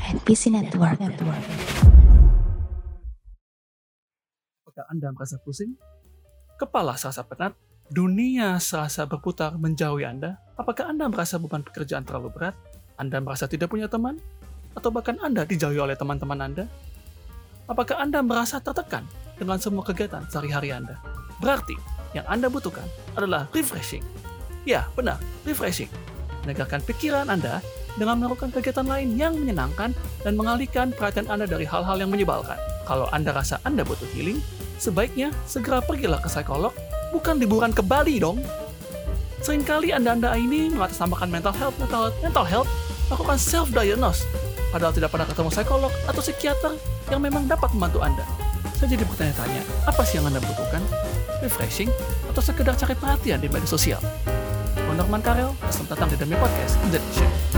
NPC Network. Network. Apakah Anda merasa pusing? Kepala serasa penat? Dunia serasa berputar menjauhi Anda? Apakah Anda merasa beban pekerjaan terlalu berat? Anda merasa tidak punya teman? Atau bahkan Anda dijauhi oleh teman-teman Anda? Apakah Anda merasa tertekan dengan semua kegiatan sehari-hari Anda? Berarti yang Anda butuhkan adalah refreshing. Ya, benar, refreshing. Menegakkan pikiran Anda dengan melakukan kegiatan lain yang menyenangkan dan mengalihkan perhatian Anda dari hal-hal yang menyebalkan. Kalau Anda rasa Anda butuh healing, sebaiknya segera pergilah ke psikolog, bukan liburan ke Bali dong. Seringkali Anda-Anda ini mengatasnamakan mental health, mental mental health, lakukan self-diagnose, padahal tidak pernah ketemu psikolog atau psikiater yang memang dapat membantu Anda. Saya jadi bertanya-tanya, apa sih yang Anda butuhkan? Refreshing atau sekedar cari perhatian di media sosial? Norman Karel, selamat datang di Demi Podcast Indonesia.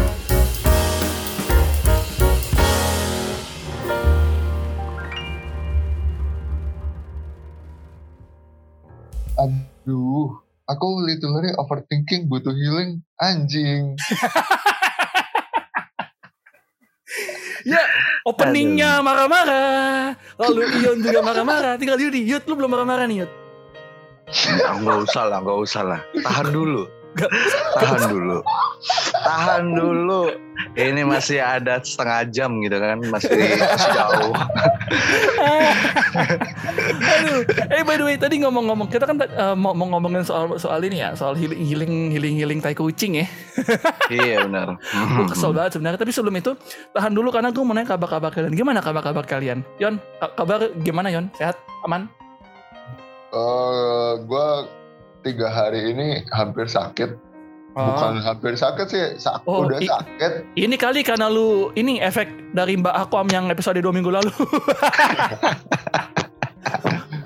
Aduh, aku literally overthinking butuh healing anjing. Ya, openingnya marah-marah. Lalu Ion juga marah-marah. Tinggal Yudi. Yud, lu belum marah-marah nih, Yud. Ya, nggak usah lah, nggak usah lah. Tahan dulu. Tahan dulu. Tahan dulu. Ini masih ada setengah jam gitu kan, masih, masih jauh. Aduh. Eh by the way tadi ngomong-ngomong kita kan uh, mau, mau ngomongin soal soal ini ya, soal healing healing healing healing tai kucing ya. iya benar. Gue kesel banget sebenarnya. Tapi sebelum itu tahan dulu karena gue mau nanya kabar-kabar kalian. Gimana kabar-kabar kalian? Yon, ka- kabar gimana Yon? Sehat? Aman? Eh, gua tiga hari ini hampir sakit. Bukan hampir sakit sih, sak Oh, udah sakit. Ini kali karena lu ini efek dari Mbak Akwam yang episode dua minggu lalu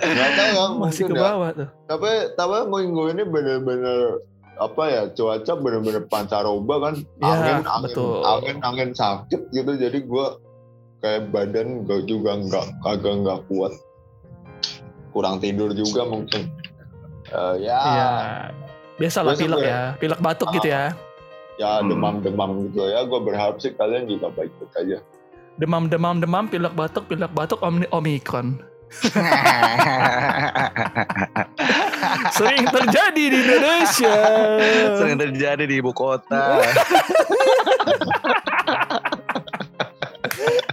Gak tahu ya, masih ke ya. bawah tuh. Tapi tapi minggu ini bener-bener apa ya cuaca bener-bener pancaroba kan Ya, angin angin betul. angin angin sakit gitu jadi gua kayak badan gak juga nggak kagak nggak kuat kurang tidur juga mungkin Eh, ya Iya. Biasa lah pilek gue- ya, pilek batuk gitu ya. ya Hmm. demam-demam gitu ya gue berharap sih kalian juga baik-baik aja Demam demam demam, pilek batuk, pilek batuk, omni- omikron. Sering terjadi di Indonesia. Sering terjadi di ibu kota.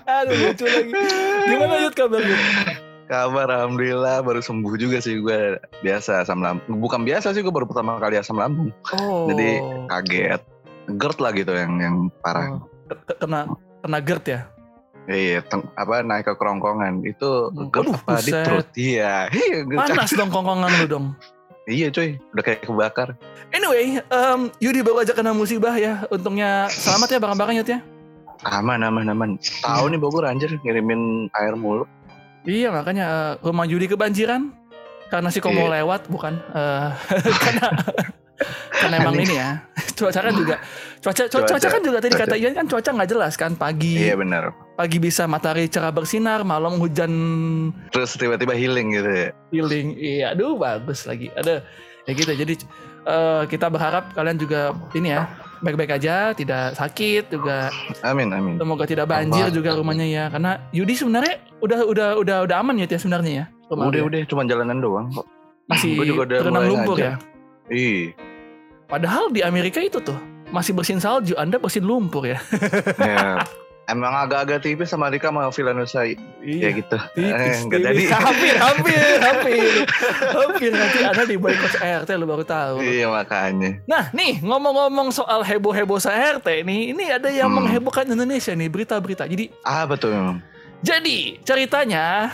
Aduh lucu lagi. Gimana Yud kabar Yud? Kabar alhamdulillah baru sembuh juga sih gue biasa asam lambung. Bukan biasa sih gue baru pertama kali asam lambung. Oh. Jadi kaget. GERD lah gitu yang yang parah. Oh. Ke- Kena kena GERD ya? Iya, apa naik ke kerongkongan itu Hmm. GERD Aduh, apa di buset. perut? Iya, iya, Panas dong kongkongan lu dong. iya cuy, udah kayak kebakar. Anyway, em, Yudi baru aja kena musibah ya. Untungnya selamat ya barang-barang Yud ya. Aman, aman, aman. Tahu nih Bogor anjir ngirimin air mulu. Iya makanya eh, rumah Yudi kebanjiran karena si Komo Iya. lewat bukan Eh, karena karena emang ini ya cuaca kan juga cuaca cuaca, Cuaca, kan juga tadi cuaca. kata Ian kan cuaca nggak jelas kan pagi Iya benar. pagi bisa matahari cerah bersinar malam hujan Terus tiba-tiba healing gitu ya. healing iya aduh bagus lagi ada ya gitu jadi eh, kita berharap kalian juga ini ya baik-baik aja tidak sakit juga Amin, amin. semoga tidak banjir Aman, juga amin. rumahnya ya karena Yudi sebenarnya udah udah udah udah aman ya Tia, sebenarnya ya rumah Udah, dia. udah, cuma jalanan doang kok. masih Gua juga udah tergenang mulai lumpur ya Ih, padahal di Amerika itu tuh masih bersin salju Anda bersin lumpur ya ya. Emang agak-agak tipis sama Rika sama Villanusa ya iya gitu. tipis, Eh, jadi. hampir hampir hampir hampir nanti Anda di boykot RT lu baru tahu Iya makanya. Nah nih ngomong-ngomong soal heboh-heboh RT nih Ini ada yang Hmm. menghebohkan Indonesia nih Berita-berita Jadi Ah betul memang. jadi ceritanya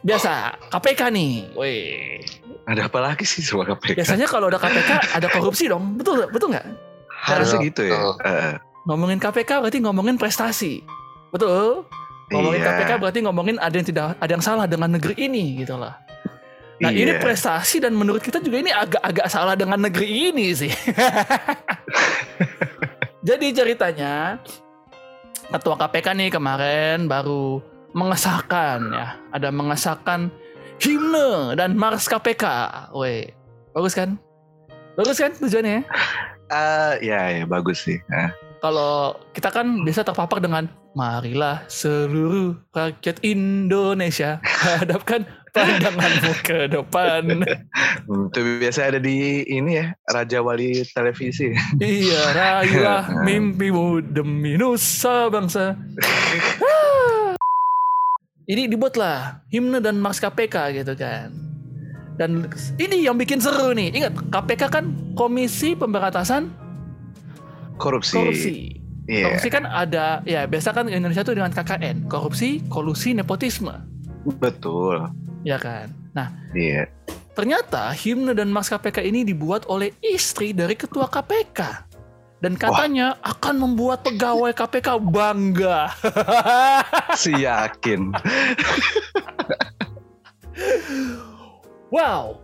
Biasa KPK nih Wih Ada apa lagi sih soal KPK? Biasanya kalau ada KPK ada korupsi dong Betul betul nggak? Harusnya gitu ya. betul. Ngomongin KPK berarti ngomongin prestasi Betul? Ngomongin iya. KPK berarti ngomongin ada yang tidak ada yang salah dengan negeri ini gitu lah. Nah ini Iya. prestasi dan menurut kita juga ini agak-agak salah dengan negeri ini sih. Jadi ceritanya ketua KPK nih kemarin baru mengesahkan ya, ada mengesahkan himne dan mars KPK. Weh, bagus kan? Bagus kan tujuannya? ya? Ah, ya ya bagus sih. Ah. Kalau kita kan biasa terpapar dengan marilah seluruh rakyat Indonesia hadapkan pandanganmu ke depan. Hmm, Itu biasa ada di ini ya Raja Wali televisi. iya, raihlah mimpimu demi nusa bangsa. Ini dibuatlah himne dan mars KPK gitu kan. Dan ini yang bikin seru nih. Ingat, KPK kan Komisi Pemberantasan Korupsi. Korupsi. Iya. Korupsi kan ada, ya biasa kan Indonesia tuh dengan KKN, korupsi, kolusi, nepotisme, Betul. ya kan. Nah, Iya. ternyata himne dan mars KPK ini dibuat oleh istri dari ketua KPK. Dan katanya akan membuat pegawai KPK bangga. Si yakin. wow.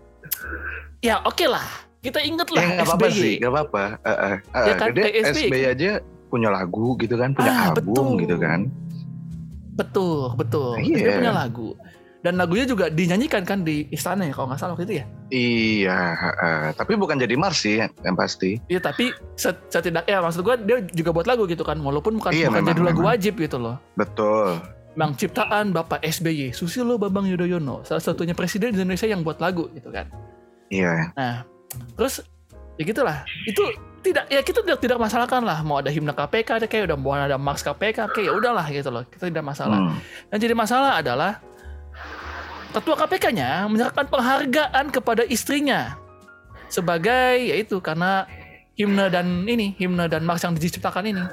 Ya oke lah, kita inget lah nggak apa-apa SBY. sih, nggak apa-apa. Eh, eh, eh, Ya kan, dia SBY. SBY aja punya lagu gitu kan, punya Ah, album betul. gitu kan. Betul, betul. Iya. Dia punya lagu. Dan lagunya juga dinyanyikan kan di istana ya kalau nggak salah waktu itu ya. Iya, eh, tapi bukan jadi Mars sih yang pasti. Iya tapi set- setidaknya maksud gua dia juga buat lagu gitu kan walaupun bukan Iya, bukan memang, jadi lagu memang. wajib gitu loh. Betul. Memang ciptaan Bapak SBY Susilo Bambang Yudhoyono salah satunya presiden Indonesia yang buat lagu gitu kan. Iya. Nah terus ya gitulah itu tidak ya kita tidak tidak masalahkan lah mau ada himne KPK ada kayak udah mau ada Max KPK kayak ya udahlah gitu loh kita tidak masalah. Hmm. Yang jadi masalah adalah ketua KPK-nya menyerahkan penghargaan kepada istrinya sebagai yaitu karena himne dan ini himne dan mars yang diciptakan ini.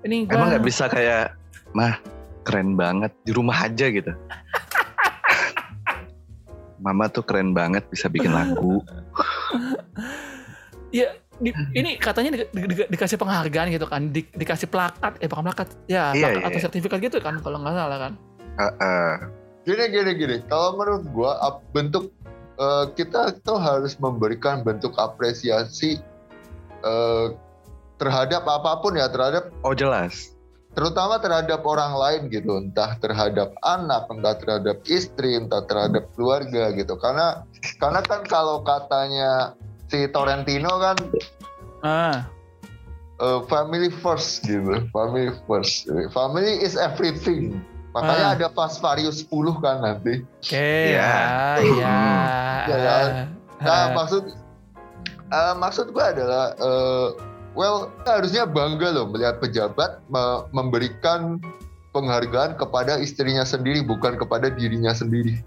Ini gua, Emang nggak bisa kayak, mah keren banget di rumah aja gitu. Mama tuh keren banget bisa bikin lagu. ya di- ini katanya di- di- di- dikasih penghargaan gitu kan, di- dikasih plakat, eh bukan plakat, ya Iya, plakat atau iya. sertifikat gitu kan kalau nggak salah kan. Eh, eh. Gini gini gini. Kalau menurut gua bentuk eh, kita tuh harus memberikan bentuk apresiasi eh, terhadap apa pun ya terhadap Oh jelas. Terutama terhadap orang lain gitu entah terhadap anak entah terhadap istri entah terhadap keluarga gitu karena karena kan kalau katanya si Torrentino kan Ah, eh, family first gitu family first family is everything makanya Ah. ada Fast Furious 10 kan nanti oke Iya. ya, iya. Ya, ya. Nah, Ah. maksud eh, maksud gue adalah eh, well kita harusnya bangga loh melihat pejabat me- memberikan penghargaan kepada istrinya sendiri bukan kepada dirinya sendiri.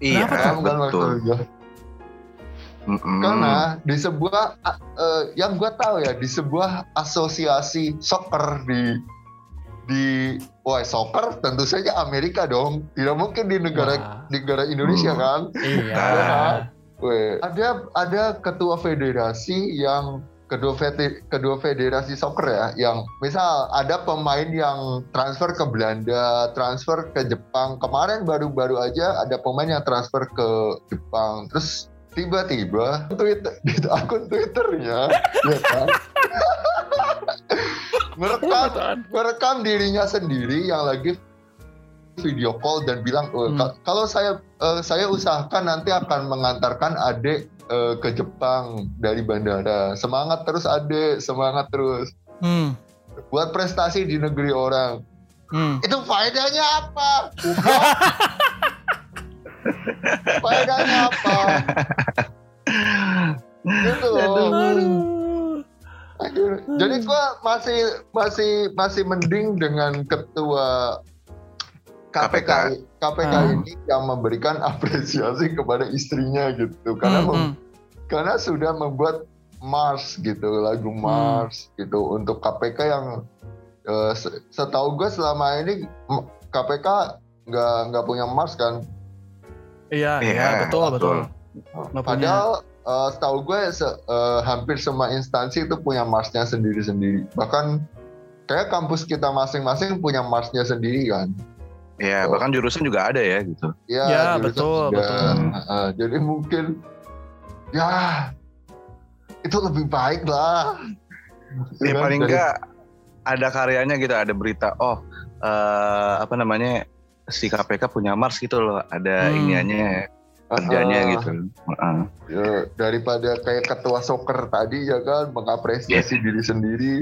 Iya, Kenapa tuh? Paham kan betul. Mm-mm. Karena di sebuah eh, yang gue tahu ya di sebuah asosiasi soccer di di wah soccer tentu saja Amerika dong tidak mungkin di negara Wah, negara Indonesia Hmm. kan iya. Nah, Weh, ada ada ketua federasi yang kedua fede- kedua federasi soccer ya yang misal ada pemain yang transfer ke Belanda, transfer ke Jepang. Kemarin baru-baru aja ada pemain yang transfer ke Jepang. Terus tiba-tiba Twitter di akun Twitternya ya kan merekam merekam dirinya sendiri yang lagi video call dan bilang "Oh, Hmm. ka- kalau saya eh, saya usahakan nanti akan mengantarkan adik eh, ke Jepang dari bandara semangat terus adik semangat terus Hmm. buat prestasi di negeri orang Hmm. itu faedahnya apa faedahnya apa gitu loh Aduh. Aduh. Jadi gua masih masih masih mending dengan ketua KPK KPK Ah. ini yang memberikan apresiasi kepada istrinya gitu karena Hmm, mem- hmm. karena sudah membuat Mars gitu lagu Hmm. Mars gitu untuk KPK yang eh, se- setahu gue selama ini KPK nggak nggak punya Mars kan Iya, iya, Iya, betul, betul. betul. Nggak punya. padahal eh, setahu gue se- eh, hampir semua instansi itu punya Marsnya sendiri-sendiri bahkan kayak kampus kita masing-masing punya Marsnya sendiri kan Ya, Oh. bahkan jurusan juga ada ya gitu. ya, Ya, betul, juga. betul. Heeh, jadi mungkin ya itu lebih baik lah Ya, kan? paling enggak ada karyanya gitu, ada berita. Oh, eh, apa namanya si KPK punya Mars gitu loh, ada Hmm. iniannya. kerjanya Ah. gitu. Heeh. Ya, daripada kayak ketua soccer tadi ya kan mengapresiasi diri sendiri.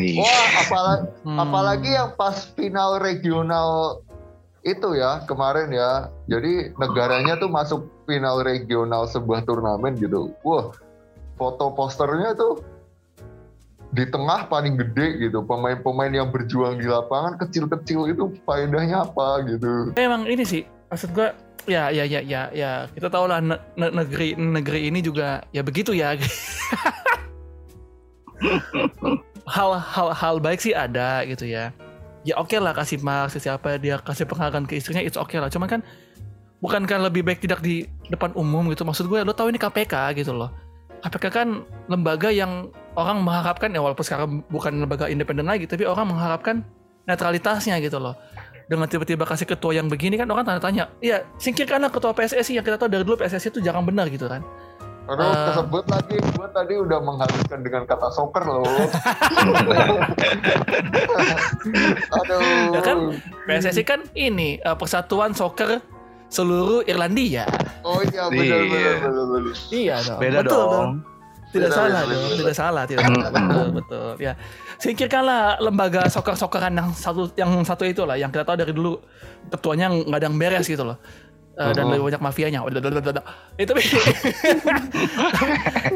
Iya. Wah, apalagi Hmm. apalagi yang pas final regional itu ya kemarin ya. Jadi negaranya tuh masuk final regional sebuah turnamen gitu. Wah, foto posternya tuh di tengah paling gede gitu. Pemain-pemain yang berjuang di lapangan kecil-kecil itu faedahnya apa gitu. Emang ini sih maksud gua ya ya ya ya ya kita tahu lah ne- ne- negeri negeri ini juga ya begitu ya. hal hal hal baik sih ada gitu ya. Ya oke lah kasih marks siapa dia kasih penghargaan ke istrinya it's oke lah. Cuman kan bukankah lebih baik tidak di depan umum gitu maksud gue lo tahu ini KPK gitu loh. KPK kan lembaga yang orang mengharapkan ya walaupun sekarang bukan lembaga independen lagi tapi orang mengharapkan netralitasnya gitu loh dengan tiba-tiba kasih ketua yang begini kan orang tanya-tanya iya singkirkanlah ketua PSSI yang kita tahu dari dulu PSSI itu jangan benar gitu kan Aduh, Eh. kesebut lagi. Gue tadi udah menghaluskan dengan kata soccer loh. Aduh. Ya kan? PSSI kan ini eh, Persatuan Soccer seluruh Irlandia Oh iya benar Iya. benar benar benar. iya dong Beda betul dong. tidak Beda, salah beda, dong beda. tidak salah tidak salah betul betul ya singkirkanlah lembaga soccer-socceran yang satu yang satu itu lah yang kita tahu dari dulu ketuanya nggak ada yang beres gitu loh Eh, dan Oh. lebih banyak mafianya. Eh, tapi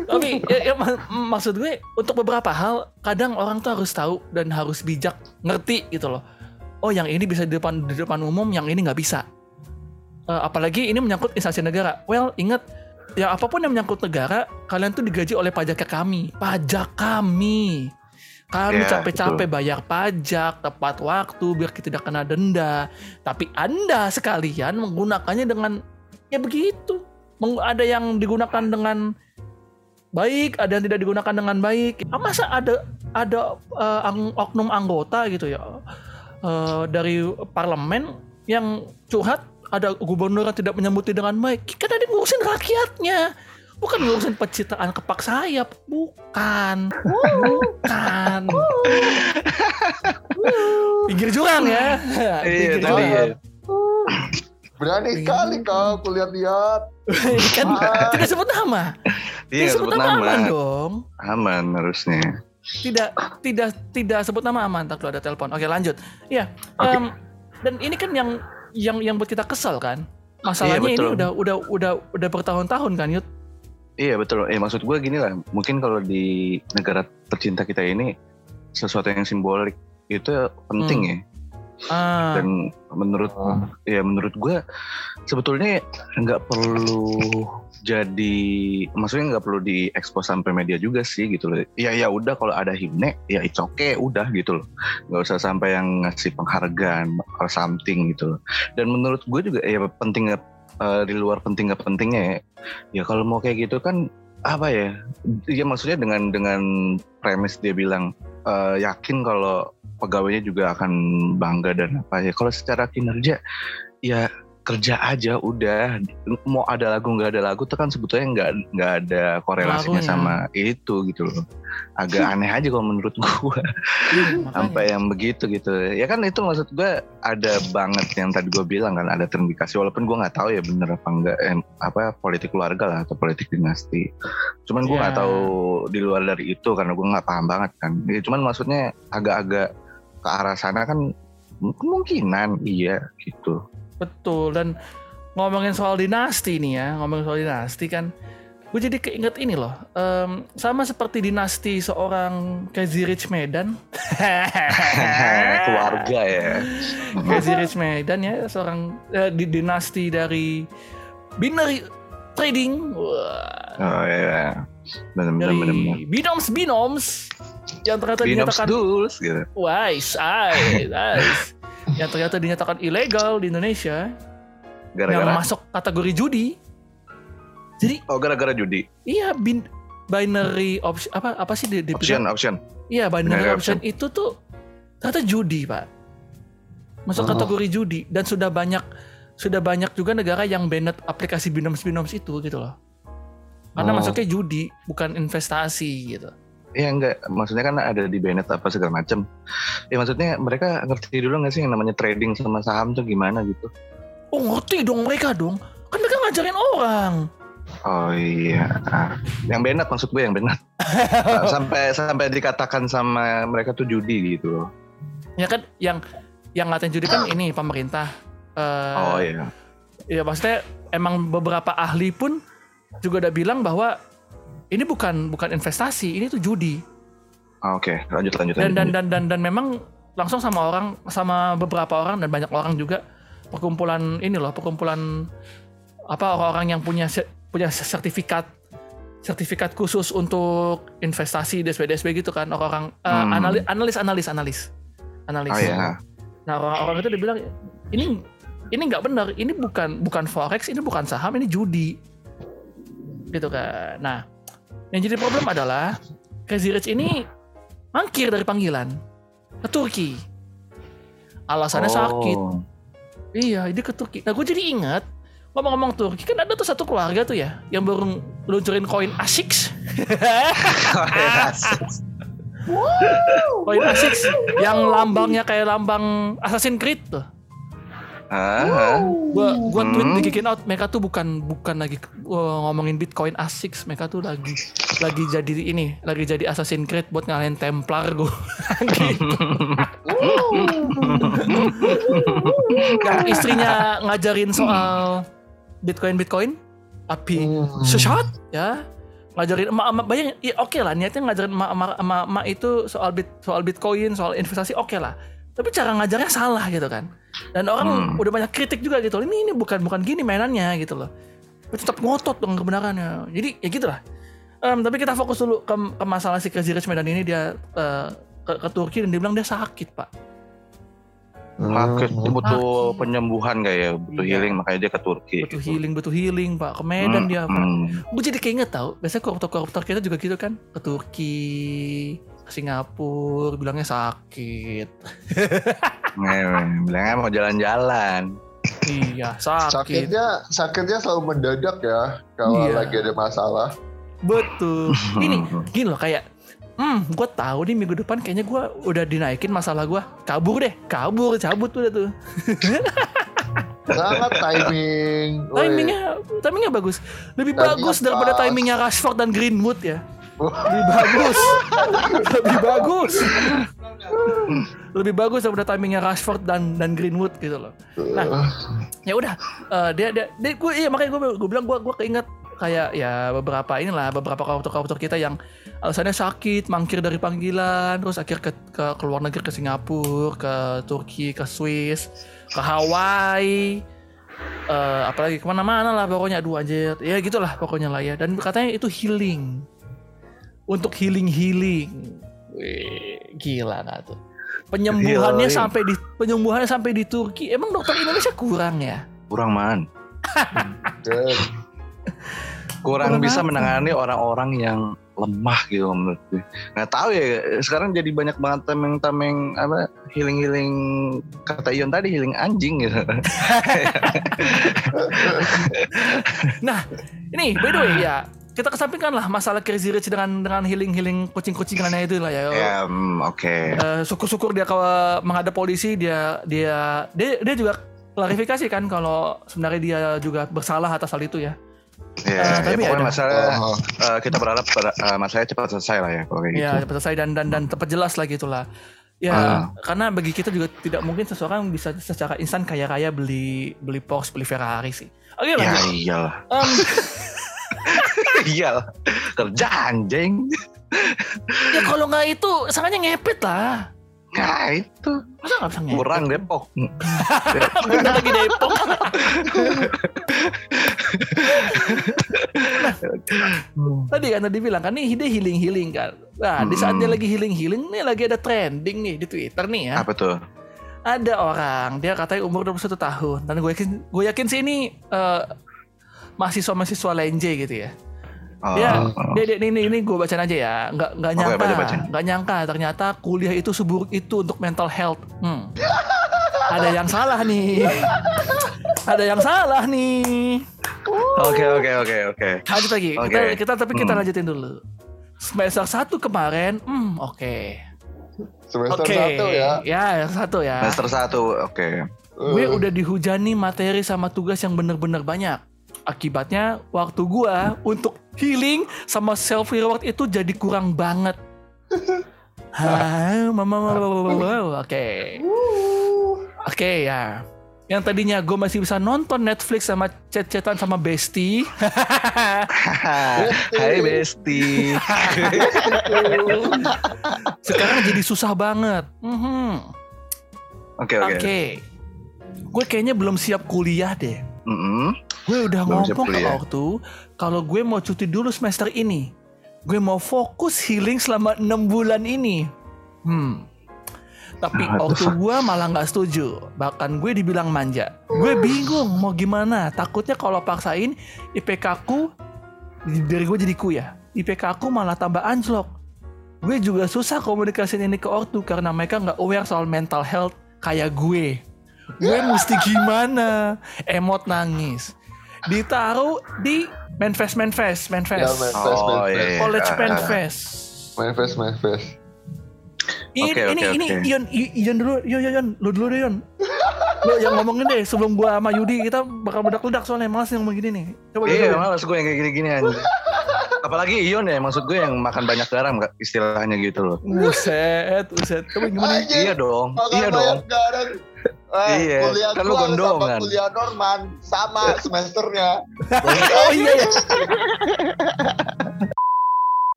tapi ya, ya, mak- maksud gue untuk beberapa hal kadang orang tuh harus tahu dan harus bijak ngerti gitu loh. Oh yang ini bisa di depan di depan umum, yang ini nggak bisa. Eh, apalagi ini menyangkut instansi negara. Well ingat ya apa pun yang menyangkut negara, kalian tuh digaji oleh pajak kami, pajak kami. Kami Ya, capek-capek bayar pajak tepat waktu biar kita tidak kena denda. Tapi Anda sekalian menggunakannya dengan ya begitu. Ada yang digunakan dengan baik, ada yang tidak digunakan dengan baik. Ah, Masa ada ada eh, ang- oknum anggota gitu ya eh, dari parlemen yang curhat ada gubernur yang tidak menyambuti dengan baik. Kan ada ngurusin rakyatnya. Bukan ngurusin pencitraan kepak sayap, bukan. Bukan. Pinggir jurang ya. Iya Pinggir tadi ya. jurang. Berani Iya. sekali kau kulihat-lihat. Kan tidak sebut nama. Iya Tidak sebut nama aman dong. Aman harusnya. Tidak tidak tidak sebut nama aman. Tak ada telepon. Oke lanjut. Iya. Oke. em, dan ini kan yang yang yang buat kita kesel kan. Masalahnya Iya, ini udah udah udah udah bertahun-tahun kan Yud. Iya betul. Eh maksud gue gini lah. Mungkin kalau di negara tercinta kita ini sesuatu yang simbolik itu penting Hmm. ya. Ah, Dan menurut Oh. ya menurut gue sebetulnya nggak perlu jadi maksudnya nggak perlu diekspos sampai media juga sih gitu loh ya ya udah kalau ada himne ya it's okay udah gitu loh nggak usah sampai yang ngasih penghargaan or something gitu loh dan menurut gue juga ya penting eh, di luar penting nggak pentingnya ya. Ya kalau mau kayak gitu kan apa ya? Ya maksudnya dengan dengan premis dia bilang eh, yakin kalau pegawainya juga akan bangga dan apa ya. Kalau secara kinerja ya kerja aja udah. Mau ada lagu nggak ada lagu tuh kan sebetulnya nggak nggak ada korelasinya Lagunya. sama itu gitu loh. Agak aneh aja kalau menurut gua. Makanya. sampai yang begitu gitu. Ya kan itu maksud gua ada banget yang tadi gua bilang kan ada terindikasi. Walaupun gua nggak tahu ya bener apa enggak eh, apa politik keluarga lah atau politik dinasti. Cuman gua nggak Ya. tahu di luar dari itu karena gua nggak paham banget kan. Ya, cuman maksudnya agak-agak ke arah sana kan kemungkinan iya gitu Betul dan ngomongin soal dinasti nih ya, ngomongin soal dinasti kan gue jadi keinget ini loh em, sama seperti dinasti seorang Crazy Rich Medan. Keluarga ya. Crazy Rich Medan ya seorang eh, di dinasti dari binary trading. Wah, oh iya benar benar benar benar. binoms binoms yang ternyata Binoms dinyatakan Duls gitu. Wise wise. Yang ternyata dinyatakan ilegal di Indonesia yang gara-gara masuk kategori judi jadi oh gara-gara judi Iya, bin binary option apa apa sih di, di option option Iya, binary, Binary option. itu tuh ternyata judi, Pak. Masuk Oh. kategori judi dan sudah banyak sudah banyak juga negara yang banned aplikasi binoms-binoms itu gitu loh. Karena Oh. masuknya judi, bukan investasi gitu. Iya enggak, maksudnya kan ada di Bennett apa segala macam. Ya maksudnya mereka ngerti dulu nggak sih yang namanya trading sama saham tuh gimana gitu? Oh, ngerti dong mereka dong. Kan mereka ngajarin orang. Oh iya. Yang benat maksud gue yang benat. sampai sampai dikatakan sama mereka tuh judi gitu loh. Ya kan yang yang ngatain judi kan ini pemerintah. Eh, Oh iya. Ya maksudnya emang beberapa ahli pun juga udah bilang bahwa ini bukan bukan investasi, ini tuh judi. Ah, Oke, lanjut lanjut Dan lanjut. dan dan dan dan memang langsung sama orang sama beberapa orang dan banyak orang juga perkumpulan ini loh, perkumpulan apa orang-orang yang punya punya sertifikat sertifikat khusus untuk investasi DSB DSB gitu kan orang-orang eh, Hmm. analis analis analis analis analis. Oh iya. Nah orang-orang itu dibilang ini ini nggak benar, ini bukan bukan forex, ini bukan saham, ini judi, gitu kan. Nah yang jadi problem adalah Crazy Rich ini mangkir dari panggilan ke Turki. Alasannya sakit. Oh. Iya, dia ke Turki. Nah gue jadi ingat ngomong-ngomong Turki kan ada tuh satu keluarga tuh ya yang baru luncurin koin ASICS. koin ASICS yang lambangnya kayak lambang Assassin's Creed tuh. Ah, gua gua tweet Hmm. di Kicking Out. Mereka tuh bukan bukan lagi uh, ngomongin Bitcoin ASICS mereka tuh lagi lagi jadi ini lagi jadi Assassin's Creed buat ngalahin Templar gua. Gitu. yang istrinya ngajarin soal Bitcoin Bitcoin. Api sesat ya. Ngajarin emak emak bayang ya oke lah niatnya ngajarin emak emak emak, emak itu soal bit soal Bitcoin soal investasi oke lah tapi cara ngajarnya salah gitu kan. Dan orang Hmm. udah banyak kritik juga gitu ini ini bukan bukan gini mainannya gitu loh. Tapi tetap ngotot dengan kebenarannya. Jadi ya gitulah. Em, tapi kita fokus dulu ke, ke masalah si Crazy Rich Medan ini. Dia eh, ke, ke Turki dan dia bilang dia sakit pak. Sakit Hmm. butuh penyembuhan gak ya, butuh Iya. healing makanya dia ke Turki. butuh healing butuh healing pak. Ke Medan Hmm, dia pak. hmm. gue jadi keinget tau biasanya koruptor-koruptor kita juga gitu kan. Ke Turki ke Singapura bilangnya sakit. Bilangnya mau jalan-jalan. iya sakit. Sakitnya sakitnya selalu mendadak ya kalau Iya. lagi ada masalah. betul. Ini gini loh kayak hmm gue tahu nih minggu depan kayaknya gue udah dinaikin masalah gue kabur deh kabur cabut udah tuh. Sangat timing. Timingnya timingnya bagus. Lebih Timingnya bagus daripada timingnya Rashford dan Greenwood ya lebih bagus. Lebih bagus. Lebih bagus daripada timingnya Rashford dan dan Greenwood gitu loh. Nah, ya udah. Eh, dia dia, dia gue iya makanya gue gue bilang gue gue keinget kayak ya beberapa inilah beberapa koruptor-koruptor kita yang alasannya sakit mangkir dari panggilan terus akhir ke ke, ke luar negeri ke Singapura ke Turki ke Swiss ke Hawaii eh apalagi ke mana-mana lah pokoknya. Aduh anjir. Ya gitulah pokoknya lah ya. Dan katanya itu healing untuk healing healing Wih, gila nggak tuh penyembuhannya Healing. sampai di penyembuhannya sampai di Turki emang dokter Indonesia kurang ya Kurang man. Kurang Kurang bisa apa? menangani orang-orang yang lemah gitu menurut gue. Nggak tahu ya, sekarang jadi banyak banget tameng-tameng apa healing-healing kata Ion tadi healing anjing gitu. ini by the way ya kita kesampingkan lah masalah crazy rich dengan dengan healing healing kucing kucingannya itu lah ya ya, hmm, oke. Eh, syukur-syukur dia kalau menghadap polisi dia dia dia dia juga klarifikasi kan kalau sebenarnya dia juga bersalah atas hal itu ya Ya, Eh, ya, tapi pokoknya ada- masalah oh, eh, kita berharap ber- eh, masalahnya cepat selesai lah ya kalau kayak gitu. ya cepat selesai dan dan dan tepat jelas lah gitulah ya Ah. karena bagi kita juga tidak mungkin seseorang bisa secara instan kaya raya beli beli Porsche beli Ferrari sih oke Ya lanjut iyalah. Em, iyalah. Kerja anjing. ya kalau nggak itu sangatnya ngepet lah Nah itu masa nggak bisa ngepet kurang Depok. bener lagi Depok tadi kan tadi bilang kan nih dia healing healing kan nah di saat dia Hmm. lagi healing healing nih lagi ada trending nih di Twitter nih ya Apa tuh? ada orang dia katanya umur 21 tahun dan gue yakin gue yakin sih ini eh, mahasiswa-mahasiswa lenje gitu ya Oh, dia, oh. dia, dia ini ini gue bacain aja ya nggak nggak nyangka baca, baca. nggak nyangka ternyata kuliah itu seburuk itu untuk mental health hmm. ada yang salah nih ada yang salah nih Oke oke oke oke. lanjut lagi Oke. kita, kita tapi kita Hmm. lanjutin dulu semester satu kemarin hmm oke semester oke satu ya. ya yang satu ya Semester satu oke. gue Eh, udah dihujani materi sama tugas yang bener-bener banyak Akibatnya waktu gua untuk healing sama self reward itu jadi kurang banget. Hah, mama. Oke. Oke ya. Yang tadinya gue masih bisa nonton Netflix sama chat-chatan sama bestie. Hai Besti. Sekarang jadi susah banget. Mhm. Oke Oke. oke. Gue kayaknya belum siap kuliah deh. Mm-mm. Gue udah Belum ngomong ke waktu kalau gue mau cuti dulu semester ini. Gue mau fokus healing selama 6 bulan ini. Hmm. Tapi the waktu gue malah nggak setuju. Bahkan gue dibilang manja. Gue bingung mau gimana. Takutnya kalau paksain IPK ku dari gue jadi ku ya. IPK ku malah tambah anjlok. Gue juga susah komunikasiin ini ke ortu karena mereka nggak aware soal mental health kayak gue. Gue mesti gimana? Emot nangis. Ditaruh di Manfest Manfest Ya, Manfest. manifest, Oh, manifest. iya, iya. College Manfest. Manifest, manifest. Ini Oke, ini oke, ini. Ion Ion dulu Ion Ion Ion lu dulu deh Ion. Lu yang ngomongin deh sebelum gua sama Yudi kita bakal bedak-ledak soalnya malas yang begini nih. Coba Iya coba. males gue yang kayak gini-gini anjing. Apalagi Ion ya maksud gue yang makan banyak garam gak istilahnya gitu loh. Buset, buset. Coba gimana? Iya dong, iya dong. garam. Eh, Iya, kuliah kan lu gondongan. sama kuliah Norman sama semesternya. Oh iya iya.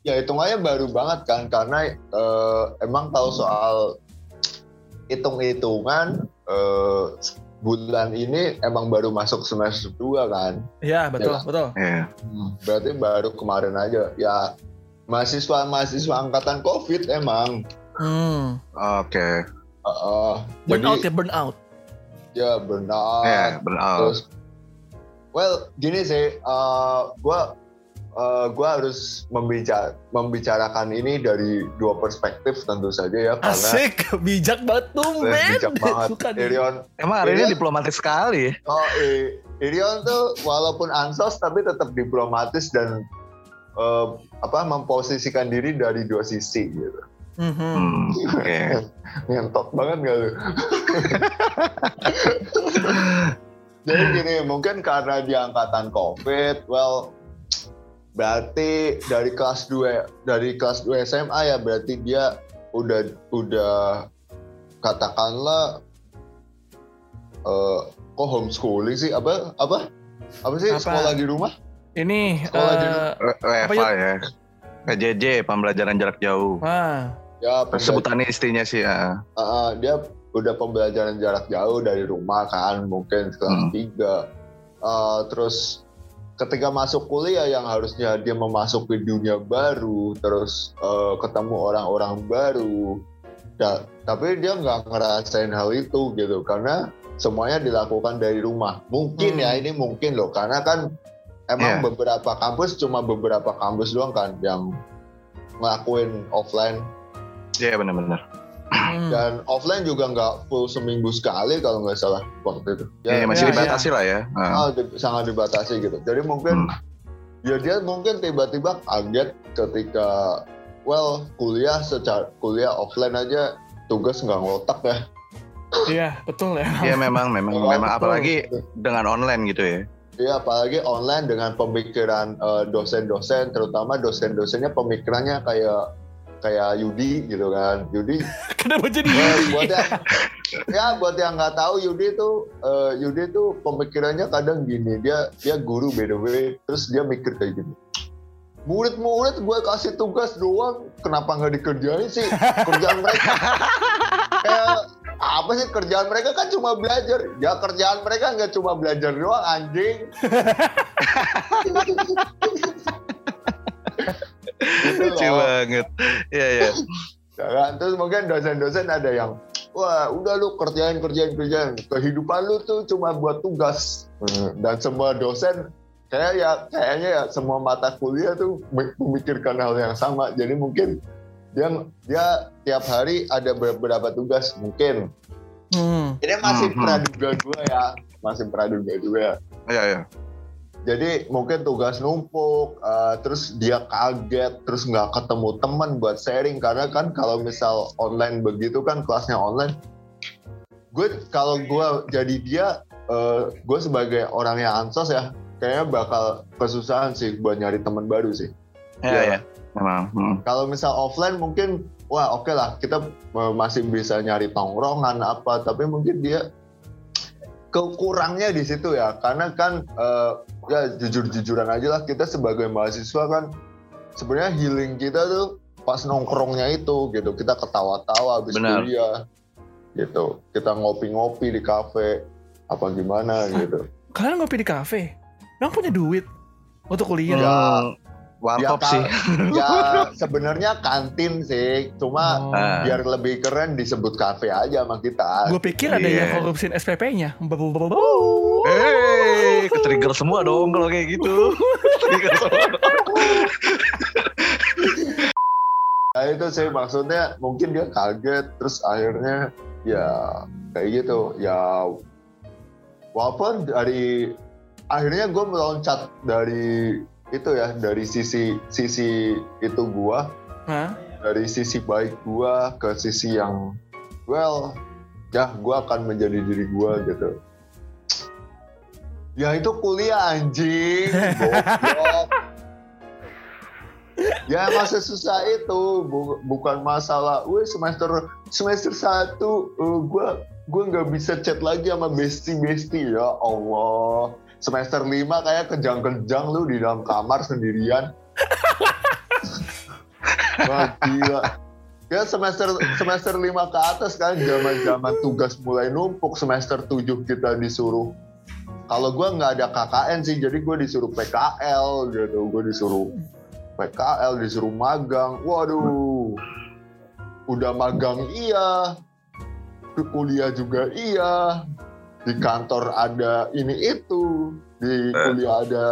ya hitungannya baru banget kan karena eh, emang kalau soal hitung-hitungan eh, bulan ini emang baru masuk semester 2 kan. Iya, betul, Iya. betul. Iya. Berarti baru kemarin aja. Ya mahasiswa-mahasiswa angkatan Covid emang. Hmm. Oke. Heeh. Burn jadi out ya, burn out. ya burnout. Ya, benar. Terus, well, gini sih, eh, gua eh, gua harus membicara, membicarakan ini dari dua perspektif tentu saja ya, karena Asik, bijak banget tuh, men. bijak banget. Suka nih. Irion, Emang hari ini diplomatis sekali. oh, eh, Irion tuh walaupun ansos tapi tetap diplomatis dan eh, apa memposisikan diri dari dua sisi gitu. Mhm. Hmm, Oke. Ngentot banget gak lu? Jadi gini, mungkin karena di angkatan COVID, well, berarti dari kelas 2 dari kelas 2 SMA ya berarti dia udah udah katakanlah eh kok homeschooling sih apa apa apa sih Apa? sekolah di rumah Ini Sekolah di- eh, Re- Reva ya. PJJ, pembelajaran jarak jauh. ah, ya Sebutannya istrinya sih. ya. Uh, dia udah pembelajaran jarak jauh dari rumah kan mungkin kelas Hmm. 3 Uh, terus ketika masuk kuliah yang harusnya dia memasuki dunia baru terus uh, ketemu orang-orang baru Da- tapi dia nggak ngerasain hal itu gitu karena semuanya dilakukan dari rumah mungkin Hmm. ya ini mungkin loh karena kan emang Iya. beberapa kampus cuma beberapa kampus doang kan yang ngelakuin offline Iya benar-benar. hmm. dan offline juga nggak full seminggu sekali kalau nggak salah waktu itu. Iya masih ya, dibatasi lah ya. Ah. ah, di- sangat dibatasi gitu. Jadi mungkin Hmm. ya dia mungkin tiba-tiba kaget ketika well kuliah secara kuliah offline aja tugas nggak ngotak ya. Iya, betul ya. Iya memang memang Oh, memang betul. apalagi dengan online gitu ya. Iya apalagi online dengan pemikiran eh, dosen-dosen terutama dosen-dosennya pemikirannya kayak kayak Yudi gitu kan. Yudi. Kenapa jadi Well, Yudi? buat yang ya buat yang nggak tahu Yudi tuh eh, Yudi tuh pemikirannya kadang gini. Dia dia guru by the way. Terus dia mikir kayak gini. Murid-murid gue kasih tugas doang kenapa nggak dikerjain sih kerjaan mereka? Kayak apa sih kerjaan mereka? Kan cuma belajar. Ya kerjaan mereka nggak cuma belajar doang anjing Lucu loh. banget. Iya iya. Ya kan? Terus mungkin dosen-dosen ada yang wah udah lu kerjain kerjain kerjain kehidupan lu tuh cuma buat tugas Hmm, dan semua dosen kayak ya kayaknya ya semua mata kuliah tuh me- memikirkan hal yang sama jadi mungkin dia dia tiap hari ada beberapa tugas mungkin Hmm. ini masih Hmm, hmm. praduga gue ya masih praduga gue ya Iya iya. Jadi mungkin tugas numpuk, uh, terus dia kaget, terus nggak ketemu teman buat sharing karena kan kalau misal online begitu kan kelasnya online, gue kalau gue jadi dia, uh, gue sebagai orang yang ansos ya, kayaknya bakal kesusahan sih buat nyari teman baru sih. Ya, Ya. ya. Memang. hmm. Kalau misal offline mungkin wah oke lah kita eh, masih bisa nyari tongkrongan apa tapi mungkin dia kekurangnya di situ ya karena kan eh, ya jujur-jujuran aja lah kita sebagai mahasiswa kan sebenarnya healing kita tuh pas nongkrongnya itu gitu kita ketawa-tawa habis Benar. kuliah gitu kita ngopi-ngopi di kafe apa gimana gitu Kalian ngopi di kafe? Emang punya duit untuk kuliah? Warkop Ya, sih. ya sebenarnya kantin sih cuma Oh. Ah. biar lebih keren disebut kafe aja sama kita Gue pikir ada Iya. yang korupsin SPP-nya. Eh, ke-trigger semua dong kalau kayak gitu. Trigger semua. Nah itu sih maksudnya mungkin dia kaget terus akhirnya ya kayak gitu ya walaupun dari akhirnya gue meloncat dari itu ya dari sisi sisi itu gua Hah? dari sisi baik gua ke sisi yang well ya gua akan menjadi diri gua gitu. Ya itu kuliah anjing. Goblok ya masa susah itu. Bu- bukan masalah wih semester semester satu eh, gua gua nggak bisa chat lagi sama bestie bestie ya Allah semester lima kayak kejang-kejang lu di dalam kamar sendirian. Wah gila. Ya semester semester 5 ke atas kan zaman-zaman tugas mulai numpuk semester 7 kita disuruh. Kalau gue nggak ada KKN sih jadi gue disuruh PKL gitu. Gue disuruh PKL disuruh magang. Waduh. Udah magang iya. Kuliah juga iya di kantor ada ini itu di kuliah ada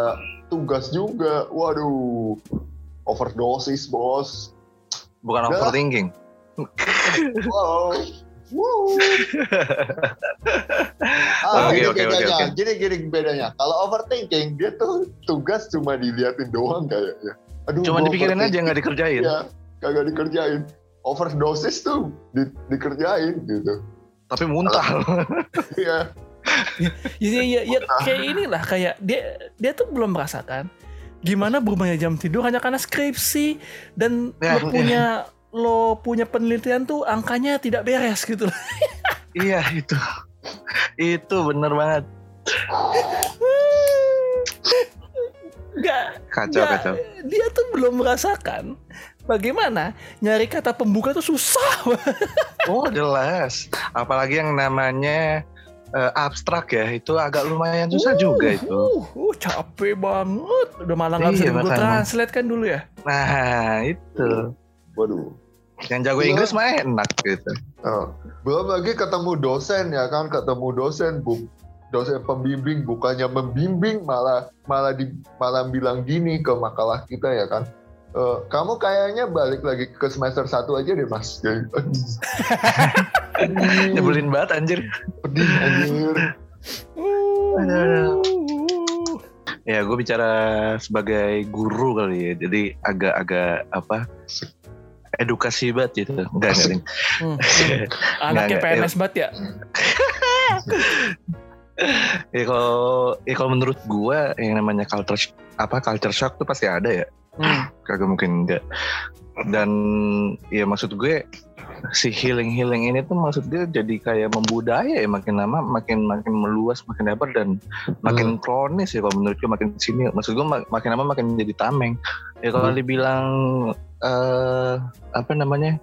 tugas juga waduh overdosis bos Bukan Udah. overthinking. wow ah, Oke, gini oke, oke, bedanya, gini gini bedanya. Kalau overthinking dia tuh tugas cuma diliatin doang kayaknya. Aduh, Cuma dipikirin aja nggak dikerjain. Iya, kagak dikerjain. Overdosis tuh di- dikerjain gitu. Tapi muntah. Iya. Ya, ya, ya, kayak inilah kayak dia dia tuh belum merasakan gimana berubahnya jam tidur hanya karena skripsi dan Ya, lo punya lo punya penelitian tuh angkanya tidak beres gitu loh. iya itu. Itu bener banget. Nggak, Kacau nggak, kacau. dia tuh belum merasakan bagaimana nyari kata pembuka tuh susah. Oh jelas. Apalagi yang namanya eh, abstrak ya itu agak lumayan susah juga itu. Uh, uh, capek banget. Udah malah nggak bisa Iya, di Google. Translate kan dulu ya. Nah itu. Waduh. Yang jago Iya. Inggris mah enak gitu. Oh, belum lagi ketemu dosen ya kan, ketemu dosen bu, dosen pembimbing bukannya membimbing malah malah di malah bilang gini ke makalah kita ya kan. "Eh, kamu kayaknya balik lagi ke semester satu aja deh mas. Nyebelin banget anjir. Pedih anjir. Uh, Ya gue bicara sebagai guru kali ya. Jadi agak-agak apa edukasi banget gitu. Enggak enggak. Hmm, hmm. Anaknya. PNS banget ya. Ya kalau ya kalau menurut gue yang namanya culture apa culture shock tuh pasti ada ya. Hmm. Kagak mungkin enggak. Dan ya maksud gue si healing healing ini tuh maksud gue jadi kayak membudaya ya makin lama makin makin meluas makin lebar dan makin kronis ya kalau menurut gue makin sini maksud gue mak- makin lama makin jadi tameng ya kalau Hmm. dibilang eh apa namanya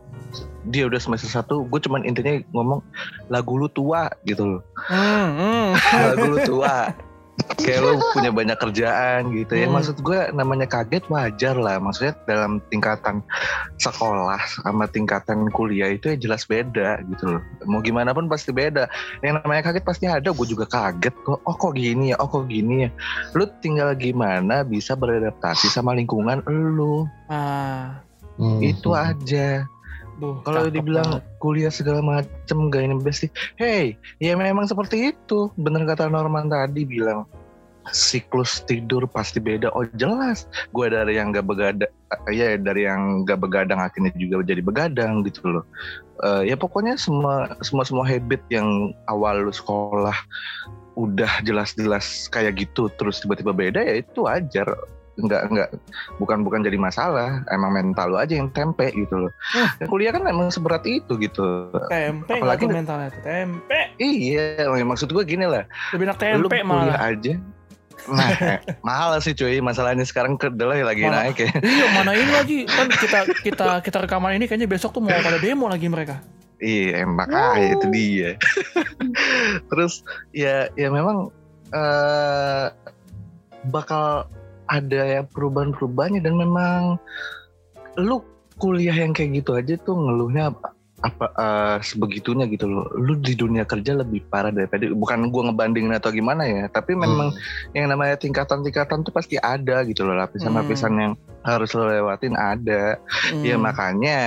dia udah semester satu gue cuman intinya ngomong lagu lu tua gitu loh Hmm, hmm. lagu lu tua kayak lu punya banyak kerjaan gitu ya. Hmm. maksud gue namanya kaget wajar lah. Maksudnya dalam tingkatan sekolah sama tingkatan kuliah itu ya jelas beda gitu loh. Mau gimana pun pasti beda. Yang namanya kaget pasti ada. Gue juga kaget kok. Oh kok gini ya? Oh kok gini ya? Lu tinggal gimana bisa beradaptasi sama lingkungan lu? Ah, Hmm. itu aja duh, kalau dibilang banget. kuliah segala macem gak ini besti hey ya memang seperti itu bener kata Norman tadi bilang siklus tidur pasti beda. Oh jelas, gue dari yang gak begadang, ya dari yang gak begadang akhirnya juga jadi begadang gitu loh. Eh, ya pokoknya semua semua semua habit yang awal lu sekolah udah jelas-jelas kayak gitu terus tiba-tiba beda ya itu wajar nggak nggak bukan bukan jadi masalah emang mental lu aja yang tempe gitu loh Hmm. kuliah kan emang seberat itu gitu Tempe Apalagi mentalnya tuh. Tempe. iya maksud gue gini lah Lebih enak lu tempe kuliah malah. aja nah eh, mahal sih cuy masalahnya sekarang kedelai lagi Mahal. naik ya Iya mana ini lagi kan kita kita kita rekaman ini kayaknya besok tuh mau pada demo lagi mereka. Iya, makanya itu dia. Terus ya ya memang eh bakal ada ya perubahan-perubahannya dan memang lu kuliah yang kayak gitu aja tuh ngeluhnya apa, apa eh, sebegitunya gitu loh. Lu di dunia kerja lebih parah daripada bukan gua ngebandingin atau gimana ya, tapi memang yang namanya tingkatan-tingkatan tuh pasti ada gitu loh lapisan-lapisan yang harus lo lewatin ada. Hmm. Ya makanya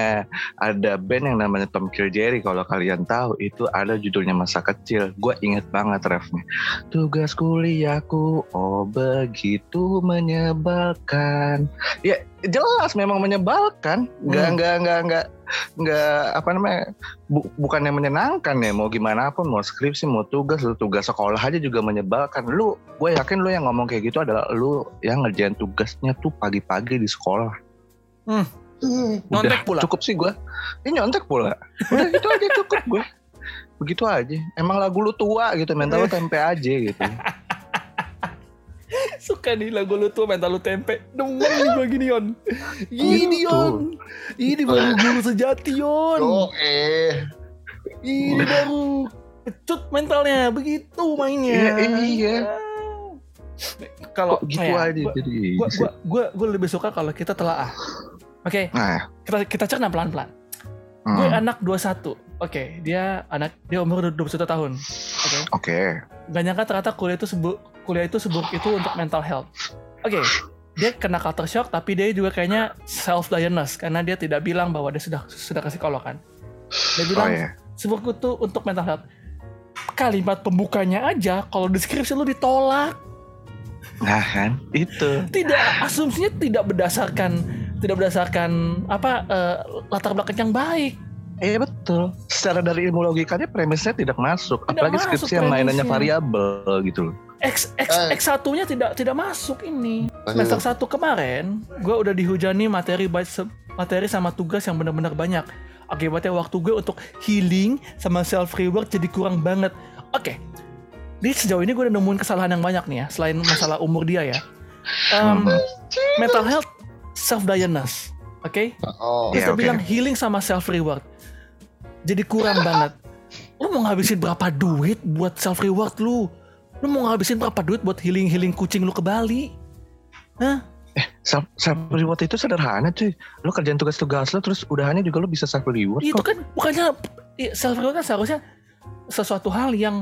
ada band yang namanya Tom Kill Jerry kalau kalian tahu itu ada judulnya masa kecil. Gue inget banget refnya. Tugas kuliahku oh begitu menyebalkan. Ya jelas memang menyebalkan. Nggak Hmm. nggak nggak nggak nggak apa namanya bu- bukan yang menyenangkan ya mau gimana pun mau skripsi mau tugas lu tugas sekolah aja juga menyebalkan. Lu gue yakin lu yang ngomong kayak gitu adalah lu yang ngerjain tugasnya tuh pagi-pagi di sekolah. Hmm. Nyontek pula. cukup sih gue ini nyontek pula. Udah gitu aja cukup gue begitu aja. Emang lagu lu tua gitu mental lu tempe aja gitu Suka nih lagu lu tuh mental lu tempe. Demen gue gini Yon. Gini Gitu. Yon. Ini baru guru sejati Yon. Yo eh. Ini baru kecut mentalnya. Begitu mainnya. Iya, iya. Kalau Kok gitu kayak, aja jadi gua, gua, gua, gua lebih suka kalau kita telah ah. Oke, nah kita kita cerna pelan-pelan. hmm, Gue anak 21. Oke, dia anak dia umur 21 tahun. Oke. oke Gak nyangka ternyata kuliah itu sebu kuliah itu seburuk itu untuk mental health. Oke, dia kena culture shock tapi dia juga kayaknya self diagnose karena dia tidak bilang bahwa dia sudah sudah ke psikolog kan. Dia oh bilang ya seburuk itu untuk mental health. Kalimat pembukanya aja kalau deskripsi lu ditolak. nah kan itu Tidak asumsinya tidak berdasarkan tidak berdasarkan apa eh, latar belakang yang baik. Iya betul. Secara dari ilmu logikanya premisnya tidak masuk. Tidak Apalagi masuk skripsi yang mainannya variabel gitu loh. X X Eh. X satunya tidak tidak masuk ini. Semester satu kemarin, gue udah dihujani materi materi sama tugas yang benar-benar banyak. Akibatnya waktu gue untuk healing sama self reward jadi kurang banget. Oke, di sejauh ini gue udah nemuin kesalahan yang banyak nih ya, selain masalah umur dia ya. Em, Hmm. mental health self diagnose, oke? Oh. Terus Iya, dia oke. bilang healing sama self reward. Jadi kurang banget. Lu mau ngabisin berapa duit buat self reward lu? Lu mau ngabisin berapa duit buat healing healing kucing lu ke Bali? Hah? Self, self reward itu sederhana cuy. Lo kerjain tugas-tugas lo terus udahannya juga lo bisa self reward Itu kok. kan bukannya self reward kan seharusnya sesuatu hal yang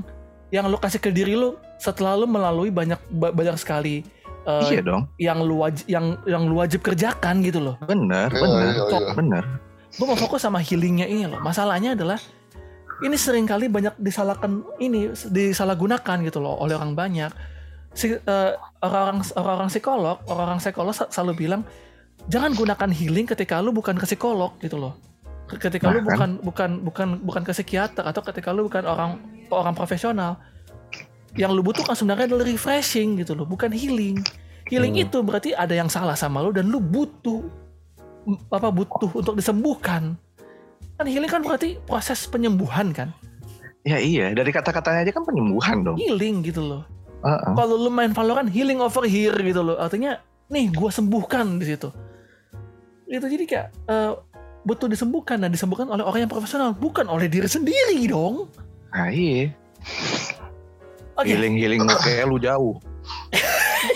yang lu kasih ke diri lu setelah lu melalui banyak ba- banyak sekali eh, Iya dong. yang lu wajib yang yang lu wajib kerjakan gitu loh. Bener, Iya, bener, iya, iya. bener. gue mau fokus sama healingnya ini loh. Masalahnya adalah ini sering kali banyak disalahkan ini disalahgunakan gitu loh oleh orang banyak. Si, eh, orang-orang orang-orang psikolog, orang-orang psikolog selalu bilang jangan gunakan healing ketika lu bukan ke psikolog gitu loh. Ketika lu bukan bukan bukan bukan ke psikiater atau ketika lu bukan orang orang profesional. Yang lu butuhkan sebenarnya adalah refreshing gitu loh, bukan healing. Healing Hmm. itu berarti ada yang salah sama lu dan lu butuh apa butuh untuk disembuhkan. Kan healing kan berarti proses penyembuhan kan? Ya iya, dari kata-katanya aja kan penyembuhan dong. Healing gitu loh. Heeh. Kalau lu main Valorant healing over here gitu loh. Artinya nih gua sembuhkan di situ. Itu jadi kayak eh, butuh disembuhkan dan disembuhkan oleh orang yang profesional, bukan oleh diri sendiri dong. Nah iya, Oke, healing-healing kayak lu jauh.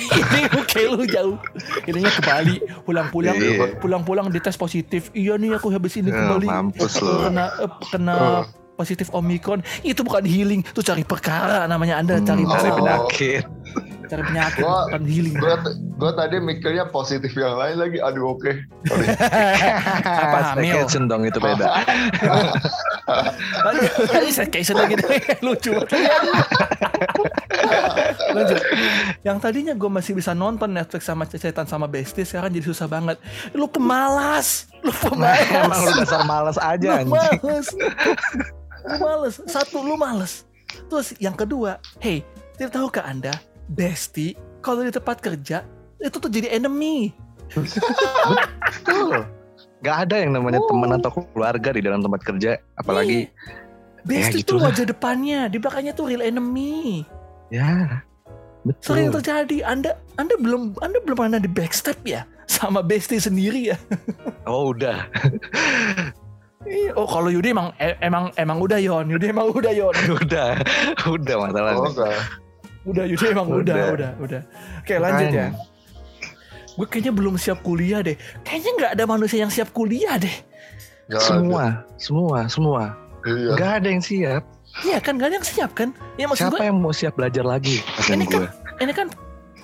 Healing oke lu jauh. Healingnya ke Bali, pulang-pulang Iya. pulang-pulang dites positif. Iya nih aku habis ini ke Eh, Bali. mampus Eh, lu. kena kena Oh. positif omikron itu bukan healing itu cari perkara namanya anda cari Hmm, cari penyakit. Cari penyakit Gua- bukan healing Gue gue tadi mikirnya positif yang lain lagi. Aduh oke. apa hamil Staycation dong itu beda. ini staycation lagi lucu banget. Lanjut. Yang tadinya gue masih bisa nonton Netflix sama cecetan sama bestie sekarang jadi susah banget. Lu pemalas. Lu pemalas. Emang lu dasar malas aja lu anjing. males. Lu males. Satu lu males. Terus yang kedua, hey, tidak tahukah anda, bestie kalau di tempat kerja itu tuh jadi enemy. Betul. Gak ada yang namanya teman atau keluarga di dalam tempat kerja, apalagi Bestie Ya, tuh gitulah. wajah depannya, di belakangnya tuh real enemy. ya betul. Sering terjadi. Anda Anda belum Anda belum pernah di backstep ya sama bestie sendiri ya. Oh udah. Iya. Oh kalau Yudi emang e- emang emang udah Yon, Yudi emang udah Yon. udah, udah masalahnya. Oh, enggak. Udah Yudi emang udah, Udah. udah, udah. Oke lanjut ya. Gue kayaknya belum siap kuliah deh. Kayaknya nggak ada manusia yang siap kuliah deh. Enggak ada. semua, semua, semua. Iya. Gak ada yang siap. Iya kan gak ada yang siap kan? Ya maksud Siapa gue yang mau siap belajar lagi? Kata Ini gue. ini kan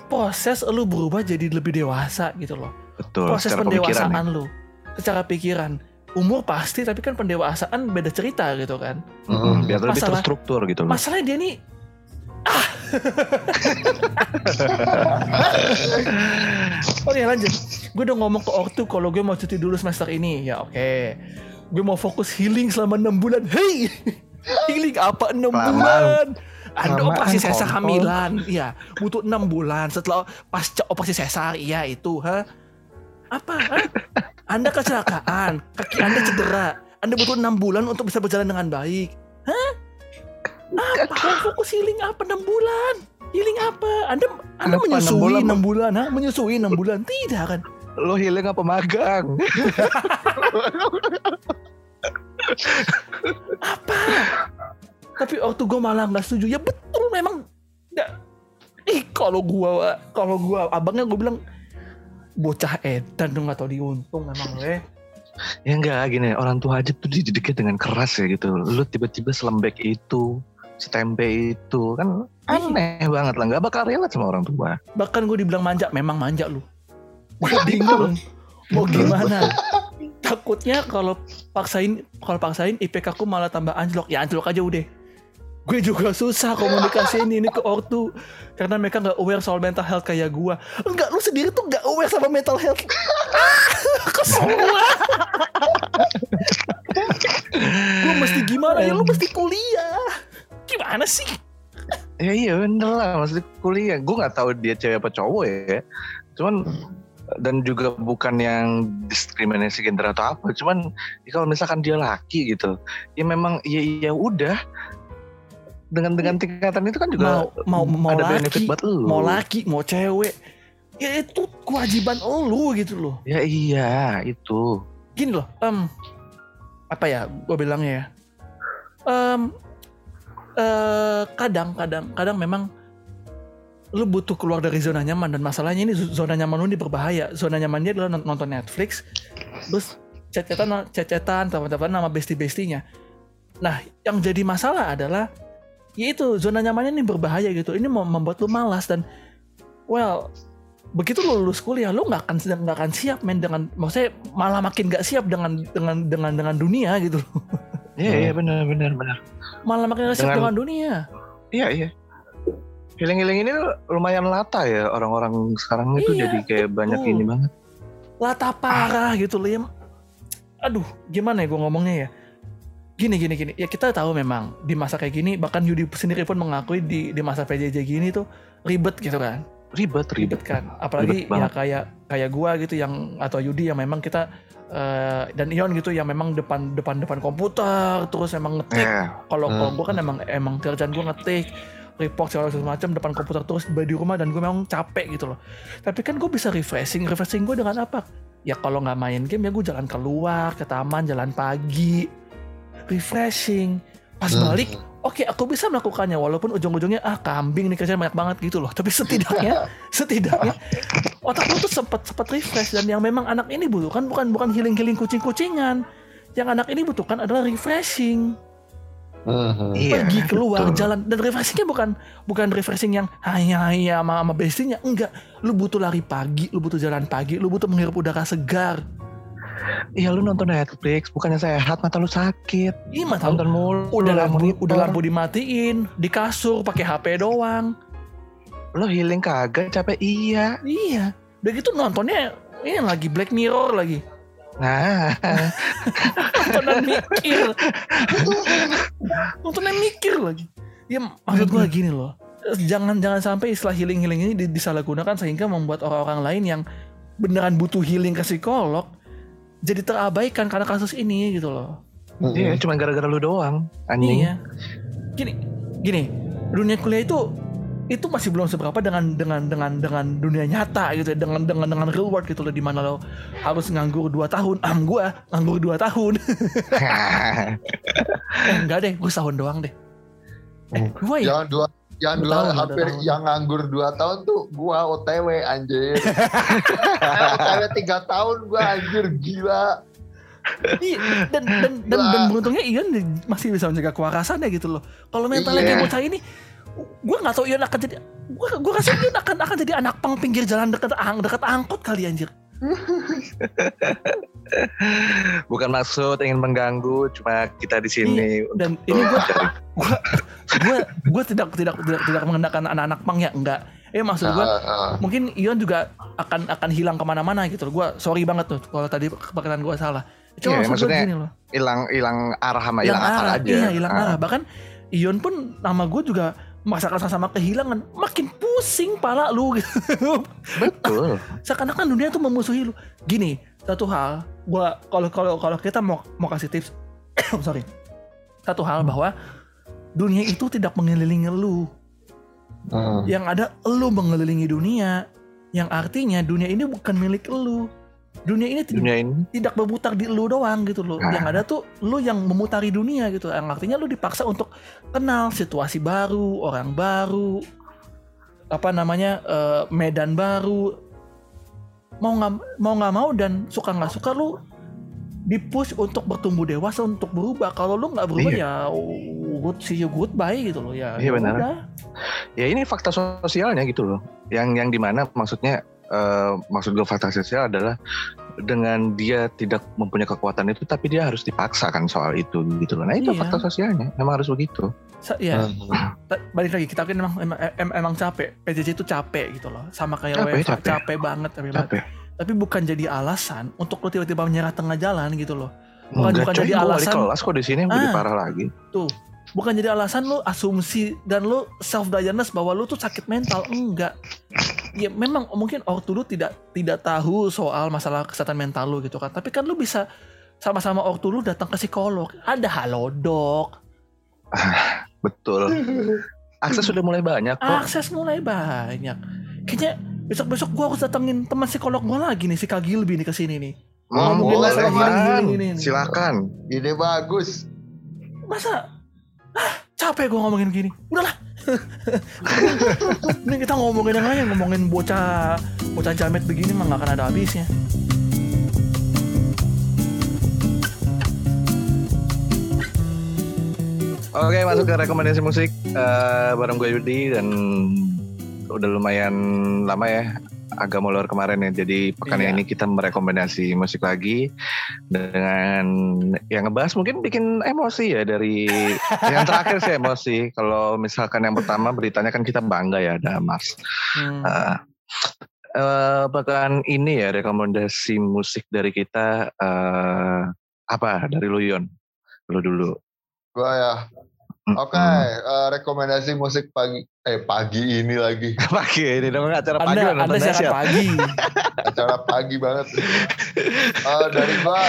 proses lu berubah jadi lebih dewasa gitu loh. Betul. proses pemikiran ya. pendewasaan lu secara pikiran umur pasti tapi kan pendewasaan beda cerita gitu kan Mm-mm, biar lebih Masalah- terstruktur gitu loh. masalahnya dia nih ah. Oke lanjut. Gue udah ngomong ke ortu kalau gue mau cuti dulu semester ini. Ya oke. Gue mau fokus healing selama enam bulan. Hey healing apa enam Kelamaan. bulan? Anda Kelamaan, operasi sesar hamilan. Iya butuh enam bulan. Setelah pasca operasi sesar iya itu ha apa ha? anda kecelakaan. Kaki anda cedera. Anda butuh enam bulan untuk bisa berjalan dengan baik. Hah apa? Fokus healing apa? Enam bulan. Healing apa? Anda anda Kenapa enam menyusui bulan, enam bulan ha? Menyusui enam bulan? Tidak kan? Lo healing apa magang? apa? Tapi waktu gue malah nggak setuju. Ya betul memang. Nggak ih kalau gua kalau gua abangnya gue bilang bocah edan dong nggak tau diuntung memang weh ya enggak gini, orang tua aja tuh dididiknya dengan keras ya gitu. Lu tiba-tiba selembek itu, setempe itu kan aneh banget lah. Gak bakal relate sama orang tua. bahkan gue dibilang manja memang manja lu. Gue bingung mau gimana? Takutnya kalau paksain kalau paksain IPK ku malah tambah anjlok. Ya anjlok aja udah. Gue juga susah komunikasiin ini ke ortu. Karena mereka nggak aware soal mental health kayak gue enggak lu sendiri tuh nggak aware sama mental health. Ke semua gue mesti gimana ya? Lu mesti kuliah gimana sih Ya iya bener lah, maksudnya kuliah. Gue nggak tahu dia cewek apa cowok ya. Cuman dan juga bukan yang diskriminasi gender atau apa. Cuman ya kalau misalkan dia laki gitu, ya memang ya ya udah. Dengan dengan tingkatan itu kan juga mau mau mau ada laki benefit buat lu. mau laki mau cewek ya itu kewajiban lu gitu loh Ya iya itu. gini loh em apa ya gue bilangnya ya em eh, kadang kadang memang lu butuh keluar dari zona nyaman dan masalahnya ini zona nyaman lu ini berbahaya. Zona nyaman dia adalah nont- nonton Netflix terus cecetan cecetan teman-teman nama bestie bestinya nah yang jadi masalah adalah yaitu zona nyamannya ini berbahaya gitu. Ini mem- membuat lu malas dan well begitu lu lulus kuliah lu nggak akan nggak akan siap men dengan maksudnya malah makin nggak siap dengan dengan dengan dengan dunia gitu Iya iya benar benar benar. malah makin siap dengan Dengan- dunia Iya iya. Healing-healing ini lumayan lata ya orang-orang sekarang itu Iya, jadi kayak banyak betul. ini banget. lata parah gitu loh ya aduh gimana ya gue ngomongnya ya gini gini gini ya kita tahu memang di masa kayak gini bahkan Yudi sendiri pun mengakui di di masa PJJ gini tuh ribet gitu kan Ribet ribet. ribet kan apalagi Ribet ya kayak kayak gua gitu yang atau Yudi yang memang kita eh, dan Ion gitu yang memang depan depan depan komputer terus emang ngetik Ya. kalau kalau Hmm. gue kan emang emang kerjaan gue ngetik report segala macam depan komputer terus di rumah dan gue memang capek gitu loh tapi kan gue bisa refreshing refreshing gue dengan apa ya kalau nggak main game ya gue jalan keluar ke taman jalan pagi refreshing pas Hmm. balik oke aku bisa melakukannya walaupun ujung-ujungnya ah kambing nih kerjaan banyak banget gitu loh tapi setidaknya setidaknya otak lu tuh sempat sempat refresh dan yang memang anak ini butuhkan bukan bukan healing healing kucing kucingan yang anak ini butuhkan adalah refreshing. Iya. pergi keluar betul. jalan dan refreshingnya bukan bukan refreshing yang hanya hanya sama sama bestinya enggak lu butuh lari pagi lu butuh jalan pagi lu butuh menghirup udara segar Iya lu nonton Netflix bukannya sehat mata lu sakit. Ih mata lu Nonton mulu. udah lampu monitor. udah lampu dimatiin di kasur pakai HP doang lo healing kagak capek iya. Iya. Udah gitu nontonnya ini lagi Black Mirror lagi. Nah, Nontonan mikir. Nontonan mikir lagi. Ya maksud gue gini loh. Jangan jangan sampai istilah healing healing ini di- disalahgunakan sehingga membuat orang-orang lain yang beneran butuh healing ke psikolog jadi terabaikan karena kasus ini gitu loh. iya cuma gara-gara lu doang. Anjing. Iya. Gini, gini, dunia kuliah itu itu masih belum seberapa dengan dengan dengan dengan dunia nyata gitu ya, dengan dengan dengan real world gitu loh di mana lo harus nganggur 2 tahun. Am gua nganggur 2 tahun. eh, enggak deh, gue setahun doang deh. Eh, gua ya. Yang dua yang Dua tahun, hampir tahun. yang nganggur dua tahun tuh gua OTW anjir. OTW tiga tahun gua anjir gila. Iya, dan dan dan, dan beruntungnya Ian masih bisa menjaga kewarasannya gitu loh. Kalau mentalnya Iya. kayak bocah ini, gue nggak tahu Ian akan jadi, gue gue rasa Ian akan akan jadi anak pang pinggir jalan dekat ang dekat angkot kali anjir. Bukan maksud ingin mengganggu, cuma kita di sini untuk Dan ini gue cari. gue gue tidak tidak tidak tidak mengenakan anak-anak pang ya enggak. Eh maksud gue Ah, ah. mungkin Ian juga akan akan hilang ke mana-mana gitu loh. Gue sorry banget tuh kalau tadi perkataan gue salah. Cuma Iya, maksud gue maksudnya gini loh. hilang hilang arah sama hilang akal arah, aja. iya hilang Ah. arah. Bahkan Ion pun nama gue juga merasakan sama kehilangan. Makin pusing pala lu gitu. Betul. Seakan-akan dunia tuh memusuhi lu. Gini, satu hal, gua kalau kalau kalau kita mau mau kasih tips, sorry, satu hal bahwa dunia itu tidak mengelilingi lu. Hmm. Yang ada lu mengelilingi dunia. Yang artinya dunia ini bukan milik lu. Dunia ini tidak Dunia ini tidak berputar di lu doang gitu loh. Nah. Yang ada tuh lu yang memutari dunia gitu. Yang artinya lu dipaksa untuk kenal situasi baru, orang baru, apa namanya eh, medan baru. Mau nggak mau nggak mau dan suka nggak suka lu dipush untuk bertumbuh dewasa untuk berubah. Kalau lu nggak berubah Iya. ya good see you goodbye gitu loh ya. Iya, ya benar. udah. ya ini fakta sosialnya gitu loh. Yang yang di mana maksudnya eh, maksud gue fakta sosial adalah dengan dia tidak mempunyai kekuatan itu tapi dia harus dipaksakan soal itu gitu loh. Nah itu Iya. fakta sosialnya. Memang harus begitu. Sa- ya, Hmm. ta- balik lagi kita kan emang emang, em- emang capek. PJJ itu capek gitu loh. Sama kayak Capek, WFH, capek. capek banget, capek banget. Capek. tapi bukan jadi alasan untuk lo tiba-tiba menyerah tengah jalan gitu loh. Bukan- Enggak bukan coy, jadi alasan. kelas kok di sini lebih Ah. parah lagi. Bukan jadi alasan lo asumsi dan lo self diagnose bahwa lo tuh sakit mental. Enggak. Ya memang mungkin ortu lu tidak tidak tahu soal masalah kesehatan mental lo gitu kan. Tapi kan lo bisa sama-sama ortu lu datang ke psikolog. Ada halodoc, Betul. Akses sudah mulai banyak kok. akses mulai banyak. Kayaknya besok-besok gua harus datengin teman psikolog gua lagi nih si Kak Gilby nih ke sini nih. Hmm, boleh, healing ini, ini. Silakan. Ide bagus. Masa ah, capek gue ngomongin gini. Udahlah. Ini kita ngomongin yang lain, ngomongin bocah bocah jamet begini mah gak akan ada habisnya. Oke, masuk ke rekomendasi musik eh, bareng gue Yudi dan udah lumayan lama ya agak molor kemarin ya. Jadi pekan Iya. ini kita merekomendasi musik lagi dengan yang ngebahas mungkin bikin emosi ya dari yang terakhir sih emosi. Kalau misalkan yang pertama beritanya kan kita bangga ya ada Mars. Hmm. Eh, eh, pekan ini ya rekomendasi musik dari kita eh, apa dari lu Yon? Lu dulu. Gua ya. Oke, eh, rekomendasi musik pagi eh pagi ini lagi. pagi ini dong acara pagi Anda, anda dahsyat. pagi. Acara pagi banget. Eh, dari gua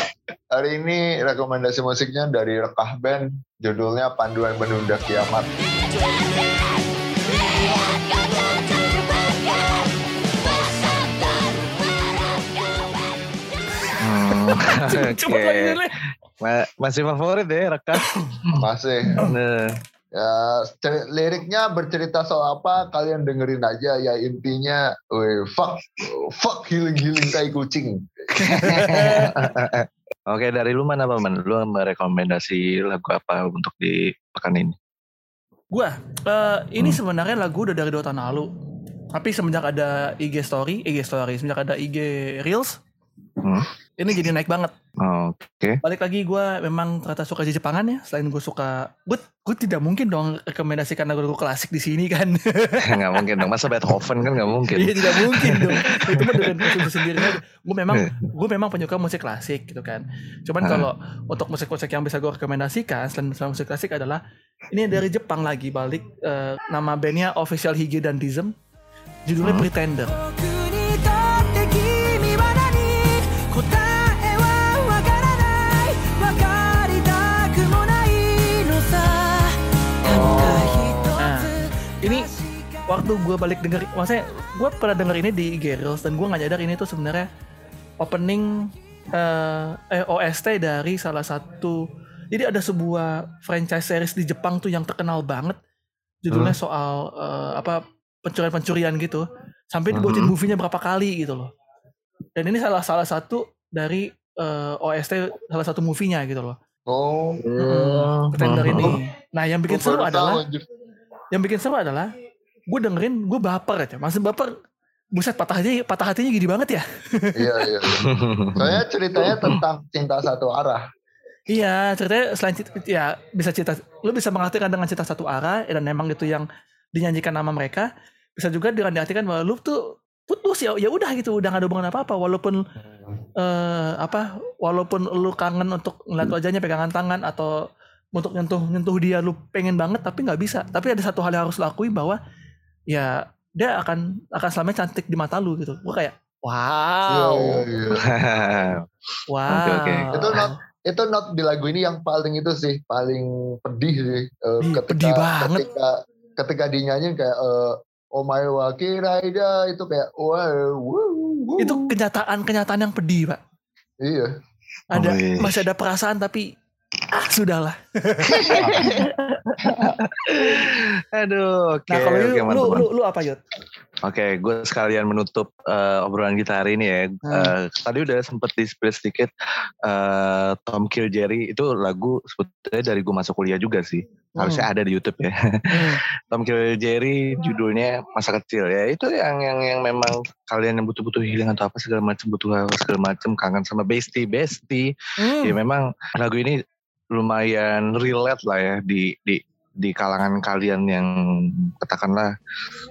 hari ini rekomendasi musiknya dari Rekah Band, judulnya Panduan Menunda Kiamat. Hmm, Oke. Ma- masih favorit ya rekam. Masih Nah, ya liriknya bercerita soal apa kalian dengerin aja ya intinya weh fuck fuck healing healing tai kucing Oke dari lu mana paman? Lu merekomendasi lagu apa untuk di pekan ini? Gua, eh, ini Hmm. sebenarnya lagu udah dari dua tahun lalu. Tapi semenjak ada IG story, IG story, semenjak ada IG reels, Hmm. Ini jadi naik banget. Oke. Balik lagi gue memang ternyata suka di Jepangan ya. Selain gue suka, gue gue tidak mungkin dong rekomendasikan lagu-lagu klasik di sini kan. nggak mungkin dong. Masa Beethoven kan nggak mungkin. Iya tidak mungkin dong. Itu mah dengan konsumsi sendiri. Gue memang gue memang penyuka musik klasik gitu kan. Cuman Hmm. kalau untuk musik-musik yang bisa gue rekomendasikan selain musik klasik adalah ini dari Jepang lagi balik eh, nama bandnya Official Hige dan Dism. Judulnya Hmm. Pretender. Waktu gue balik denger, maksudnya gue pernah denger ini di Girls dan gue nggak nyadar ini tuh sebenarnya opening eh, eh, OST dari salah satu. Jadi ada sebuah franchise series di Jepang tuh yang terkenal banget. Judulnya soal eh, apa pencurian-pencurian gitu. Sampai dibuatin Mhm. movie-nya berapa kali gitu loh. Dan ini salah salah satu dari eh, OST salah satu movie-nya gitu loh. Oh, Mm, Pretender Mhm. ini. Nah, yang bikin seru adalah yang bikin seru adalah gue dengerin gue baper aja. Masih baper buset patah hatinya patah hatinya gini banget ya. Iya, iya. Soalnya ceritanya tentang cinta satu arah. iya ceritanya selain cita, ya bisa cerita lu bisa mengartikan dengan cerita satu arah dan memang itu yang dinyanyikan nama mereka. Bisa juga dengan diartikan bahwa lu tuh putus ya ya udah gitu udah gak ada hubungan apa apa walaupun eh, apa walaupun lu kangen untuk ngeliat wajahnya pegangan tangan atau untuk nyentuh nyentuh dia lu pengen banget tapi nggak bisa. Tapi ada satu hal yang harus lu lakuin bahwa ya dia akan akan selamanya cantik di mata lu gitu gua kayak Iya, wow iya, iya. wow Oke, oke. Itu not itu not di lagu ini yang paling itu sih paling pedih sih Eh, Ih, pedih banget. ketika ketika dinyanyiin kayak eh, Oh my wakiraida itu kayak wow, wow, wow. itu kenyataan kenyataan yang pedih pak iya ada Wih. masih ada perasaan tapi ah sudahlah Aduh, oke, nah kalau oke, lu, lu, mantap, lu lu apa yud Oke, gue sekalian menutup eh, obrolan kita hari ini ya. Eh, tadi udah sempet di spill sedikit eh, Tom Kill Jerry itu lagu sebetulnya dari gue masuk kuliah juga sih. Harusnya ada di YouTube ya. Hmm. Tom Kill Jerry judulnya masa kecil ya. Itu yang yang yang memang kalian yang butuh-butuh healing atau apa segala macam butuh segala macam kangen sama bestie bestie. Hmm. Ya memang lagu ini lumayan relate lah ya di di di kalangan kalian yang katakanlah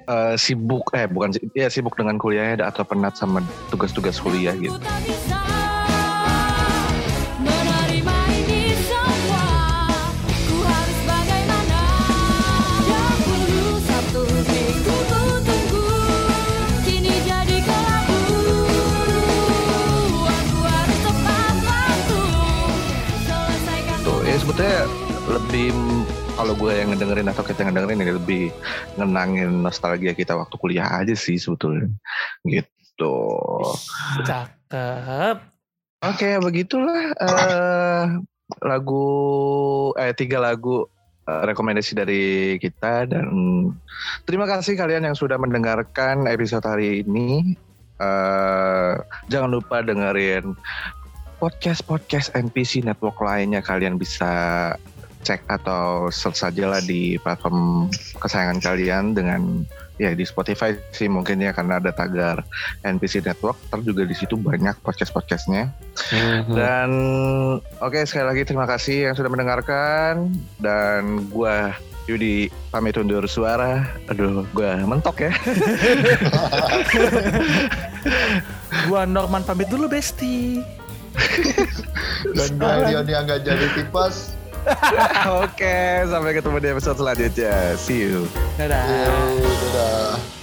eh, sibuk eh bukan ya sibuk dengan kuliahnya atau penat sama tugas-tugas kuliah gitu. Gue yang ngedengerin atau kita yang ngedengerin ini lebih ngenangin nostalgia kita waktu kuliah aja sih sebetulnya gitu. cakep Oke, begitulah eh lagu eh tiga lagu eh, rekomendasi dari kita dan terima kasih kalian yang sudah mendengarkan episode hari ini. Eh jangan lupa dengerin podcast podcast NPC Network lainnya kalian bisa cek atau search saja lah di platform kesayangan kalian dengan ya di Spotify sih mungkin ya karena ada tagar NPC Network. Terus juga di situ banyak podcast podcastnya dan oke sekali lagi terima kasih yang sudah mendengarkan. Dan gua Yudi pamit undur suara. Aduh, gua mentok ya. gua Norman pamit dulu besti. Dan gue Leon yang gak jadi tipas oke, sampai ketemu di episode selanjutnya. See you. dadah Yeay, dadah